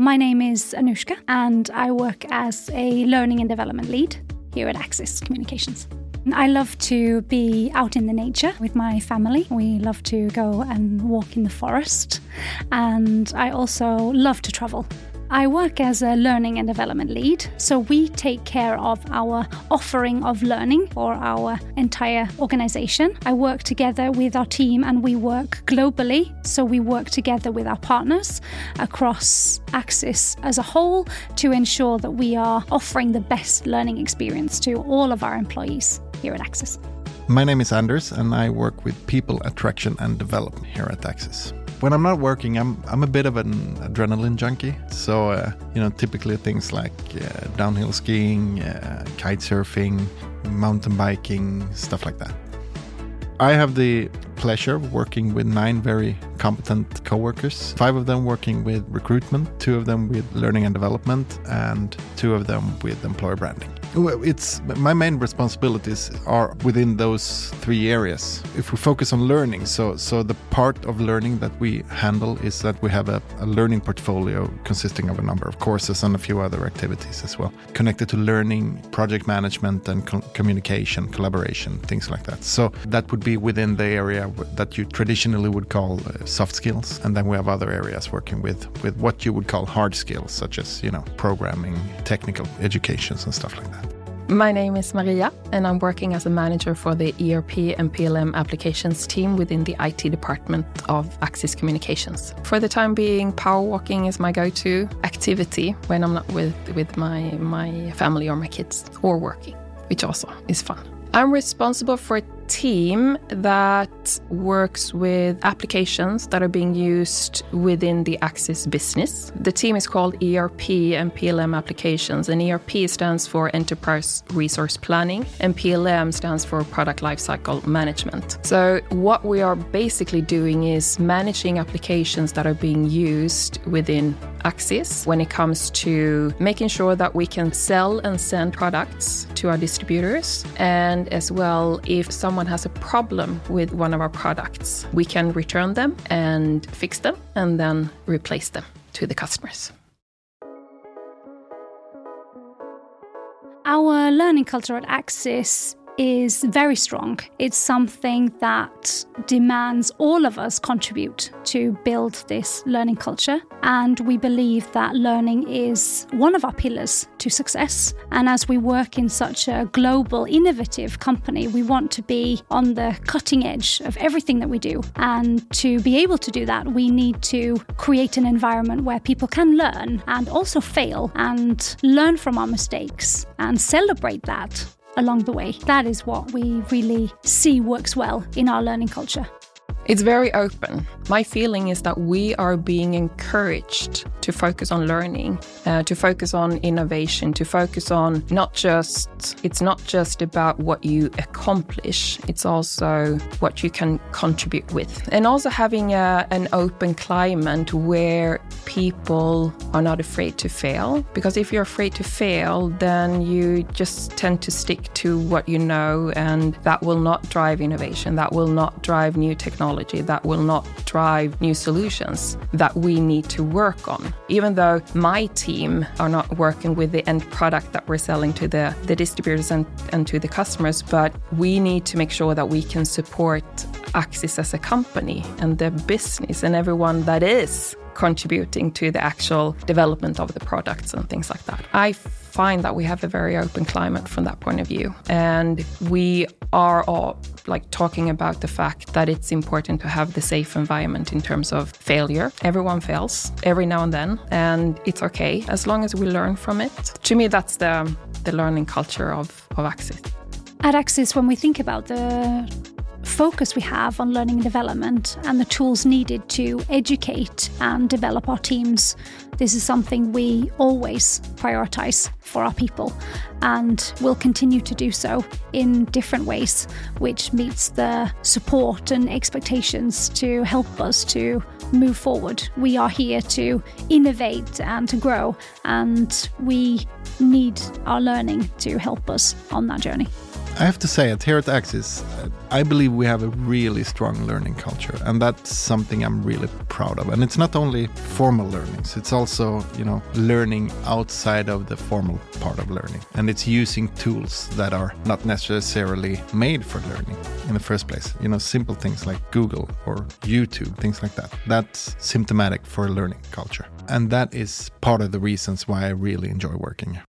My name is Anouska, and I work as a learning and development lead here at Axis Communications. I love to be out in the nature with my family. We love to go and walk in the forest, and I also love to travel. I work as a learning and development lead, so we take care of our offering of learning for our entire organization. I work together with our team and we work globally, so we work together with our partners across Axis as a whole to ensure that we are offering the best learning experience to all of our employees here at Axis. My name is Anders, and I work with people attraction and development here at Axis when I'm not working, I'm I'm a bit of an adrenaline junkie. So uh, you know, typically things like uh, downhill skiing, uh, kite surfing, mountain biking, stuff like that. I have the pleasure of working with nine very competent coworkers. Five of them working with recruitment, two of them with learning and development, and two of them with employer branding. It's my main responsibilities are within those three areas. If we focus on learning, so so the part of learning that we handle is that we have a, a learning portfolio consisting of a number of courses and a few other activities as well, connected to learning, project management, and co communication, collaboration, things like that. So that would be within the area that you traditionally would call uh, soft skills, and then we have other areas working with with what you would call hard skills, such as you know programming, technical educations, and stuff like that. My name is Maria, and I'm working as a manager for the ERP and PLM applications team within the IT department of Axis Communications. For the time being, power walking is my go-to activity when I'm not with, with my, my family or my kids, or working, which also is fun. I'm responsible for team that works with applications that are being used within the Axis business. The team is called ERP and PLM applications, and ERP stands for Enterprise Resource Planning, and PLM stands for Product Lifecycle Management. So, what we are basically doing is managing applications that are being used within Axis when it comes to making sure that we can sell and send products to our distributors, and as well, if someone someone has a problem with one of our products, we can return them and fix them and then replace them to the customers. Our learning culture at Axis is very strong. It's something that demands all of us contribute to build this learning culture. And we believe that learning is one of our pillars to success. And as we work in such a global, innovative company, we want to be on the cutting edge of everything that we do. And to be able to do that, we need to create an environment where people can learn and also fail and learn from our mistakes and celebrate that along the way. That is what we really see works well in our learning culture. It's very open. My feeling is that we are being encouraged to focus on learning, uh, to focus on innovation, to focus on not just, it's not just about what you accomplish, it's also what you can contribute with. And also having a, an open climate where people are not afraid to fail. Because if you're afraid to fail, then you just tend to stick to what you know, and that will not drive innovation, that will not drive new technology technology that will not drive new solutions that we need to work on. Even though my team are not working with the end product that we're selling to the, the distributors and, and to the customers, but we need to make sure that we can support Axis as a company and the business and everyone that is contributing to the actual development of the products and things like that. I find that we have a very open climate from that point of view. And we are all like talking about the fact that it's important to have the safe environment in terms of failure. Everyone fails every now and then, and it's okay as long as we learn from it. To me, that's the, the learning culture of, of Axis. At Axis, when we think about the focus we have on learning and development and the tools needed to educate and develop our teams, this is something we always prioritize for our people and will continue to do so in different ways, which meets the support and expectations to help us to move forward. We are here to innovate and to grow, and we need our learning to help us on that journey. I have to say it here at Axis, uh, I believe we have a really strong learning culture, and that's something I'm really proud of. And it's not only formal learnings; it's also you know learning outside of the formal part of learning, and it's using tools that are not necessarily made for learning in the first place. You know, simple things like Google or YouTube, things like that. That's symptomatic for a learning culture, and that is part of the reasons why I really enjoy working here.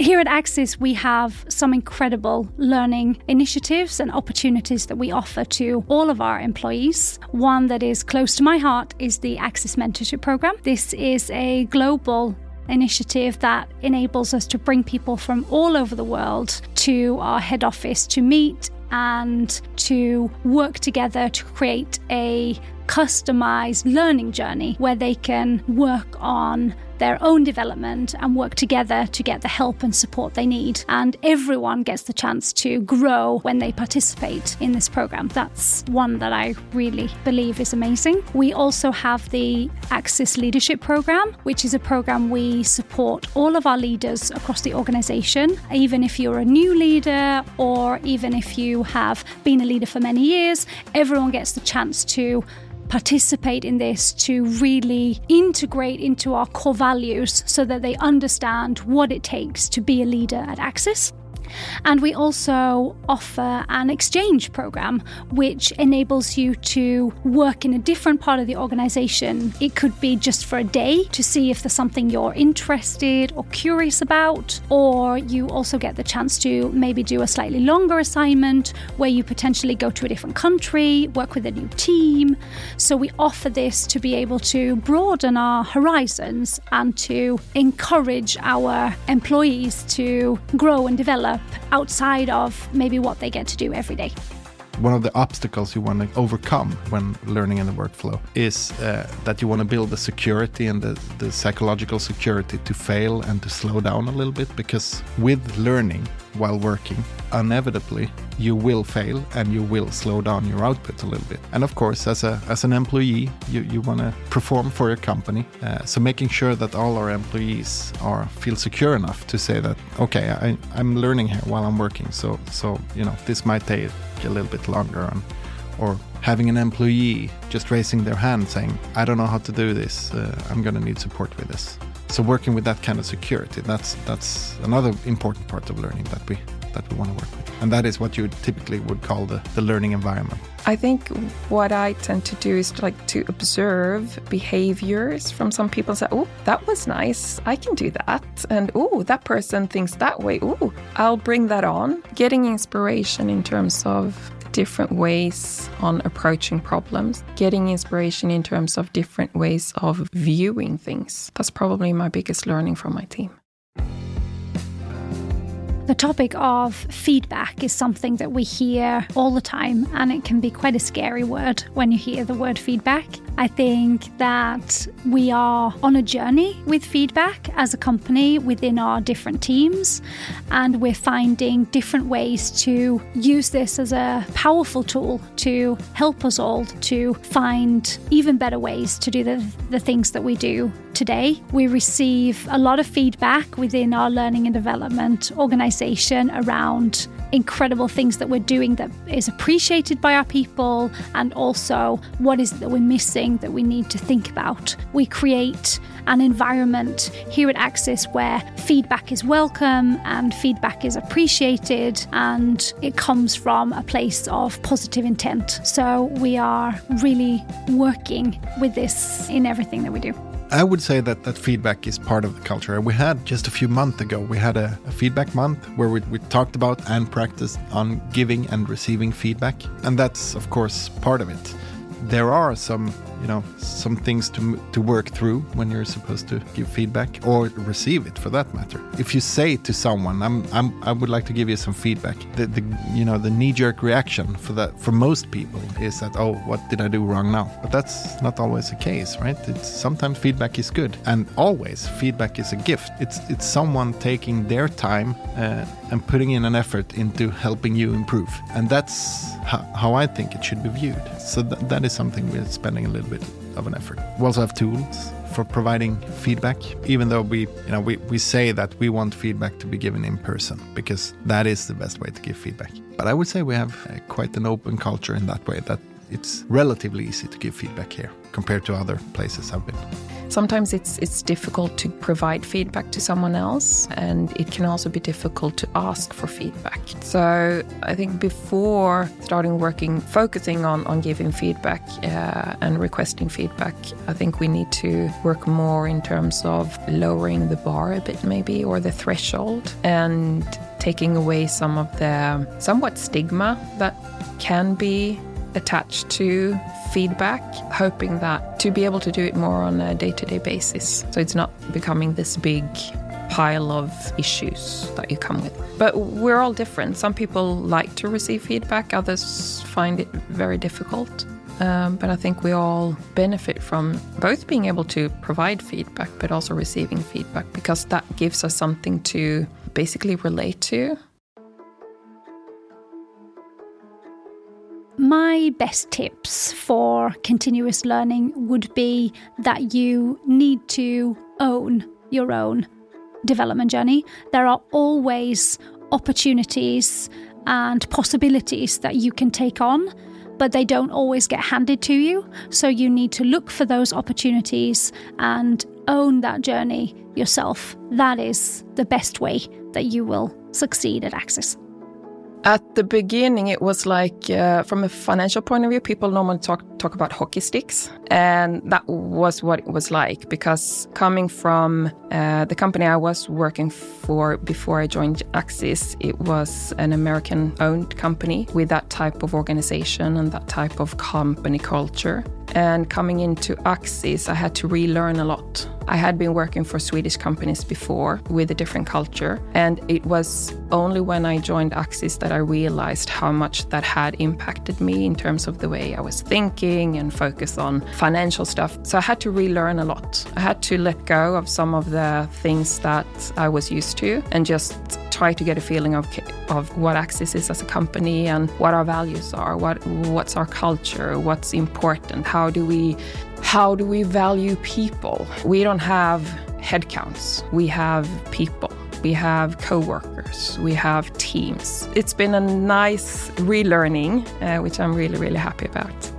Here at Axis, we have some incredible learning initiatives and opportunities that we offer to all of our employees. One that is close to my heart is the Axis Mentorship Program. This is a global initiative that enables us to bring people from all over the world to our head office to meet and to work together to create a customized learning journey where they can work on their own development and work together to get the help and support they need. And everyone gets the chance to grow when they participate in this program. That's one that I really believe is amazing. We also have the Axis Leadership Program, which is a program we support all of our leaders across the organization, even if you're a new leader or even if you have been a leader for many years, everyone gets the chance to participate in this to really integrate into our core values so that they understand what it takes to be a leader at Axis. And we also offer an exchange program, which enables you to work in a different part of the organization. It could be just for a day to see if there's something you're interested or curious about, or you also get the chance to maybe do a slightly longer assignment where you potentially go to a different country, work with a new team. So we offer this to be able to broaden our horizons and to encourage our employees to grow and develop outside of maybe what they get to do every day. One of the obstacles you want to overcome when learning in the workflow is uh, that you want to build the security and the, the psychological security to fail and to slow down a little bit because with learning while working, inevitably you will fail and you will slow down your output a little bit. And of course, as a as an employee, you, you want to perform for your company. Uh, so making sure that all our employees are feel secure enough to say that okay, I, I'm learning here while I'm working. So so you know this might take a little bit longer and or having an employee just raising their hand saying, I don't know how to do this, uh, I'm going to need support with this. So working with that kind of security, that's that's another important part of learning that we that we want to work with. And that is what you typically would call the, the learning environment. I think what I tend to do is to like to observe behaviors from some people and say, oh, that was nice. I can do that. And oh, that person thinks that way. Oh, I'll bring that on. Getting inspiration in terms of different ways on approaching problems, getting inspiration in terms of different ways of viewing things. That's probably my biggest learning from my team. The topic of feedback is something that we hear all the time, and it can be quite a scary word when you hear the word feedback. I think that we are on a journey with feedback as a company within our different teams, and we're finding different ways to use this as a powerful tool to help us all to find even better ways to do the, the things that we do today. We receive a lot of feedback within our learning and development organization around incredible things that we're doing that is appreciated by our people and also what is that we're missing that we need to think about. We create an environment here at Axis where feedback is welcome and feedback is appreciated and it comes from a place of positive intent. So we are really working with this in everything that we do. I would say that that feedback is part of the culture. We had just a few months ago, we had a, a feedback month where we, we talked about and practiced on giving and receiving feedback. And that's, of course, part of it. There are some you know some things to to work through when you're supposed to give feedback or receive it for that matter. If you say to someone, "I'm, I'm I would like to give you some feedback," the, the you know the knee-jerk reaction for that for most people is that, "Oh, what did I do wrong now?" But that's not always the case, right? It's sometimes feedback is good, and always feedback is a gift. It's it's someone taking their time uh, and putting in an effort into helping you improve, and that's how, how I think it should be viewed. So th- that is something we're spending a little bit of an effort. We also have tools for providing feedback, even though we, you know, we, we say that we want feedback to be given in person because that is the best way to give feedback. But I would say we have uh, quite an open culture in that way that it's relatively easy to give feedback here compared to other places I've been. Sometimes it's it's difficult to provide feedback to someone else, and it can also be difficult to ask for feedback. So I think before starting working, focusing on on giving feedback uh, and requesting feedback, I think we need to work more in terms of lowering the bar a bit, maybe, or the threshold, and taking away some of the somewhat stigma that can be attached to feedback, hoping that to be able to do it more on a day to day basis. So it's not becoming this big pile of issues that you come with. But we're all different. Some people like to receive feedback, others find it very difficult. Um, but I think we all benefit from both being able to provide feedback, but also receiving feedback because that gives us something to basically relate to. My best tips for continuous learning would be that you need to own your own development journey. There are always opportunities and possibilities that you can take on, but they don't always get handed to you. So you need to look for those opportunities and own that journey yourself. That is the best way that you will succeed at Axis. At the beginning, it was like, uh, from a financial point of view, people normally talk talk about hockey sticks, and that was what it was like. Because coming from uh, the company I was working for before I joined Axis, it was an American-owned company with that type of organization and that type of company culture. And coming into Axis, I had to relearn a lot. I had been working for Swedish companies before with a different culture, and it was only when I joined Axis that I realized how much that had impacted me in terms of the way I was thinking and focus on financial stuff. So I had to relearn a lot. I had to let go of some of the things that I was used to and just try to get a feeling of of what Axis is as a company and what our values are, what what's our culture, what's important, how do we how do we value people? We don't have headcounts. We have people. We have co-workers. We have teams. It's been a nice relearning, uh, which I'm really, really happy about.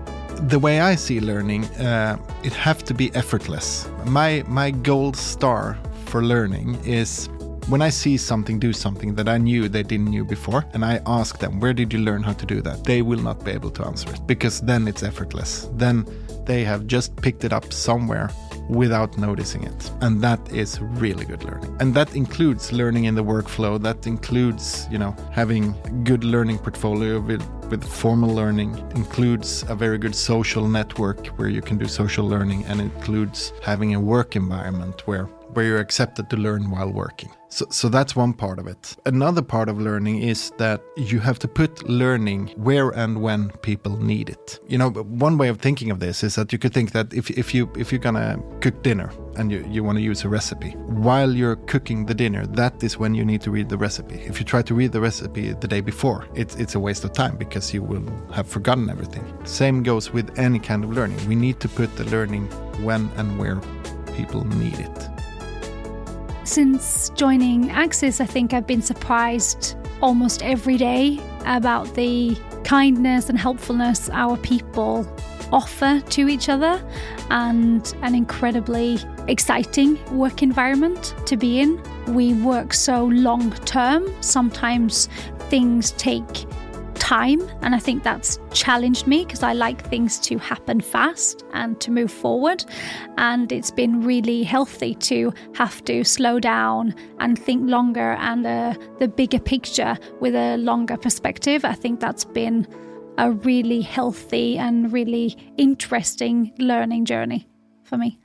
The way I see learning, uh, it have to be effortless. My my gold star for learning is when I see something do something that I knew they didn't knew before, and I ask them, where did you learn how to do that? They will not be able to answer it because then it's effortless. Then they have just picked it up somewhere without noticing it. And that is really good learning. And that includes learning in the workflow. That includes, you know, having good learning portfolio with, with formal learning, includes a very good social network where you can do social learning and includes having a work environment where where you're accepted to learn while working. So, so that's one part of it. Another part of learning is that you have to put learning where and when people need it. You know, one way of thinking of this is that you could think that if, if you if you're gonna cook dinner and you, you want to use a recipe, while you're cooking the dinner, that is when you need to read the recipe. If you try to read the recipe the day before, it's it's a waste of time because you will have forgotten everything. Same goes with any kind of learning. We need to put the learning when and where people need it. Since joining Axis, I think I've been surprised almost every day about the kindness and helpfulness our people offer to each other and an incredibly exciting work environment to be in. We work so long term, sometimes things take time. And I think that's challenged me because I like things to happen fast and to move forward. And it's been really healthy to have to slow down and think longer and uh, the bigger picture with a longer perspective. I think that's been a really healthy and really interesting learning journey for me.